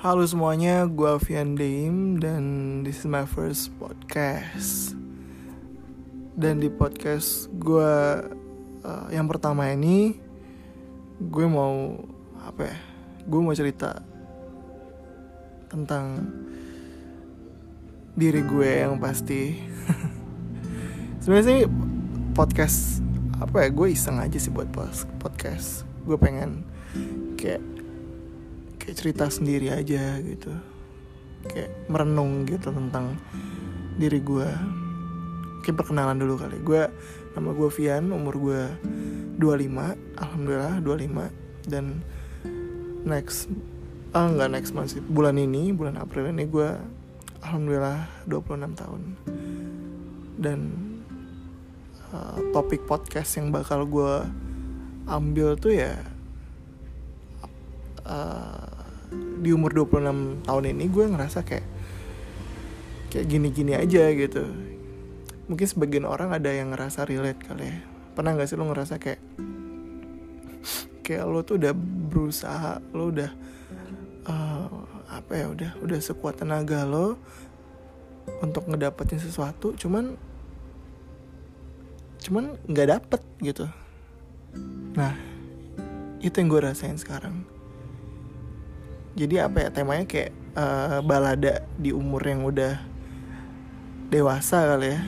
Halo semuanya, gue Avian Daim dan this is my first podcast. Dan di podcast gue uh, yang pertama ini, gue mau apa ya? Gue mau cerita tentang diri gue yang pasti. Sebenarnya sih podcast apa ya? Gue iseng aja sih buat podcast. Gue pengen kayak kayak cerita sendiri aja gitu. Kayak merenung gitu tentang diri gue kayak perkenalan dulu kali. Gue nama gue Vian umur gue 25 alhamdulillah 25 dan next ah nggak next month sih bulan ini bulan April ini gue alhamdulillah 26 tahun. Dan uh, topik podcast yang bakal gue ambil tuh ya uh, di umur 26 tahun ini gue ngerasa kayak kayak gini-gini aja gitu. Mungkin sebagian orang ada yang ngerasa relate kali ya. Pernah gak sih lo ngerasa kayak kayak lo tuh udah berusaha lo udah uh, apa ya udah udah sekuat tenaga lo untuk ngedapetin sesuatu cuman cuman nggak dapet gitu. Nah itu yang gue rasain sekarang jadi apa ya temanya kayak uh, balada di umur yang udah dewasa kali ya.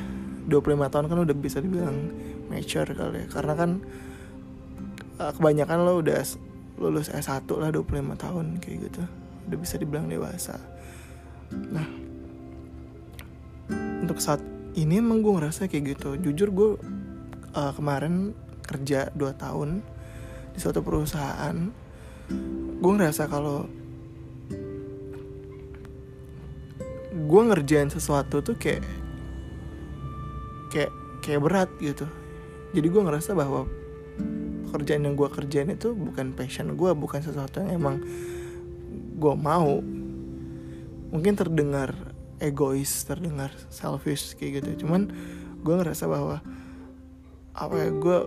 25 tahun kan udah bisa dibilang mature kali ya. Karena kan uh, kebanyakan lo udah lulus S1 lah 25 tahun kayak gitu. Udah bisa dibilang dewasa. Nah untuk saat ini emang gue ngerasa kayak gitu. Jujur gue uh, kemarin kerja 2 tahun di suatu perusahaan gue ngerasa kalau gue ngerjain sesuatu tuh kayak kayak kayak berat gitu. Jadi gue ngerasa bahwa pekerjaan yang gue kerjain itu bukan passion gue bukan sesuatu yang emang gue mau. Mungkin terdengar egois terdengar selfish kayak gitu. Cuman gue ngerasa bahwa apa ya gue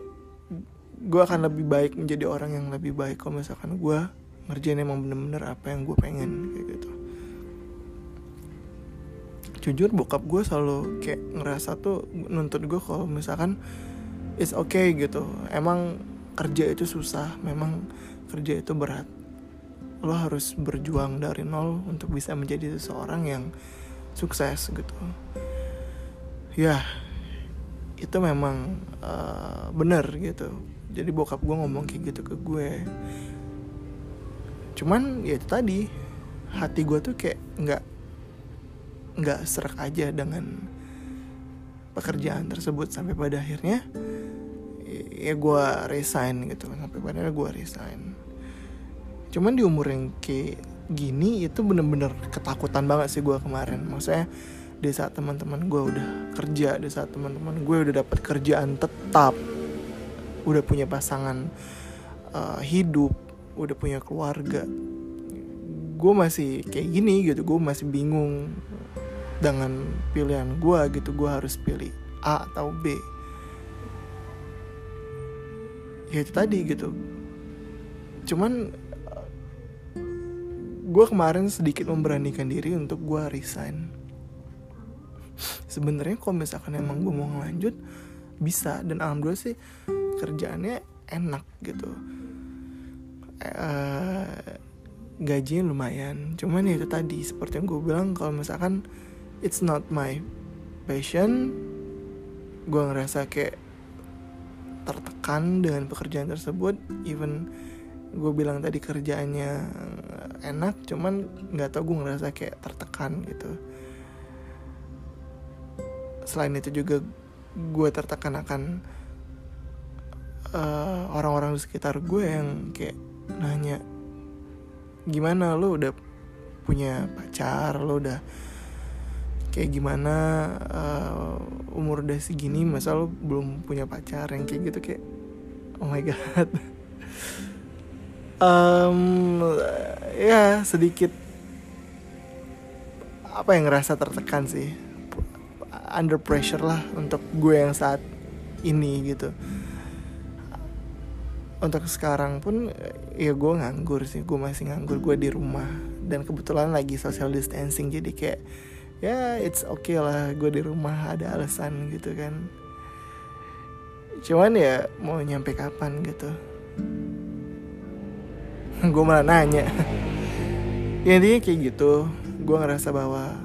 gue akan lebih baik menjadi orang yang lebih baik. Kalau misalkan gue ngerjain emang bener-bener apa yang gue pengen kayak gitu jujur bokap gue selalu kayak ngerasa tuh nuntut gue kalau misalkan it's okay gitu. Emang kerja itu susah memang kerja itu berat. Lo harus berjuang dari nol untuk bisa menjadi seseorang yang sukses gitu. Ya itu memang uh, bener gitu. Jadi bokap gue ngomong kayak gitu ke gue. Cuman ya itu tadi hati gue tuh kayak nggak nggak serak aja dengan pekerjaan tersebut sampai pada akhirnya ya gue resign gitu sampai pada akhirnya gue resign. Cuman di umur yang kayak gini itu bener-bener ketakutan banget sih gue kemarin. Maksudnya di saat teman-teman gue udah kerja di saat teman-teman gue udah dapat kerjaan tetap udah punya pasangan uh, hidup udah punya keluarga gue masih kayak gini gitu. Gue masih bingung dengan pilihan gue gitu gue harus pilih A atau B. Ya itu tadi gitu. Cuman gue kemarin sedikit memberanikan diri untuk gue resign. Sebenarnya kalau misalkan emang gue mau ngelanjut bisa. Dan alhamdulillah sih kerjaannya enak gitu. Uh, gajinya lumayan. Cuman ya itu tadi seperti yang gue bilang kalau misalkan it's not my passion. Gue ngerasa kayak tertekan dengan pekerjaan tersebut. Even gue bilang tadi kerjaannya enak cuman nggak tau gue ngerasa kayak tertekan gitu. Selain itu juga gue tertekan akan uh, orang-orang di sekitar gue yang kayak nanya gimana? Lo udah punya pacar? Lo udah kayak gimana uh, umur udah segini masa lo belum punya pacar? Yang kayak gitu kayak oh my god. Um, ya sedikit apa yang ngerasa tertekan sih? Under pressure lah untuk gue yang saat ini gitu. Untuk sekarang pun ya gue nganggur sih gue masih nganggur gue di rumah. Dan kebetulan lagi social distancing jadi kayak ya it's okay lah gue di rumah ada alasan gitu kan. Cuman ya mau nyampe kapan gitu? Gue malah nanya. Ya intinya kayak gitu. Gue ngerasa bahwa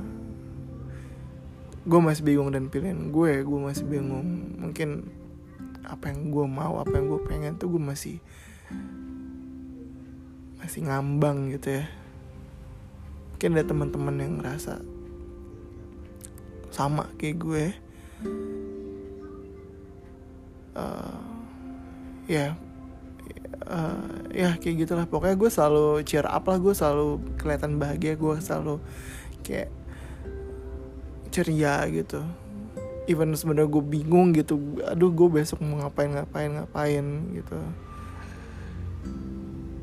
gue masih bingung dan pilihan gue. Gue masih bingung mungkin apa yang gue mau apa yang gue pengen tuh gue masih masih ngambang gitu ya. Mungkin ada teman-teman yang ngerasa sama kayak gue. Uh, ya uh, ya kayak gitulah. Pokoknya gue selalu cheer up lah gue selalu kelihatan bahagia gue selalu kayak ceria gitu. Even sebenarnya gue bingung gitu aduh gue besok mau ngapain ngapain ngapain gitu.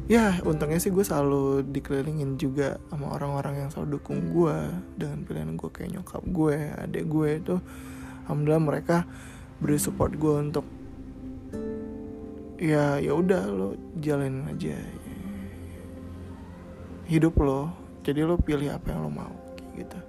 Ya untungnya sih gue selalu dikelilingin juga sama orang-orang yang selalu dukung gue dengan pilihan gue kayak nyokap gue adik gue itu alhamdulillah mereka beri support gue untuk ya ya udah lo jalanin aja. Hidup lo jadi lo pilih apa yang lo mau gitu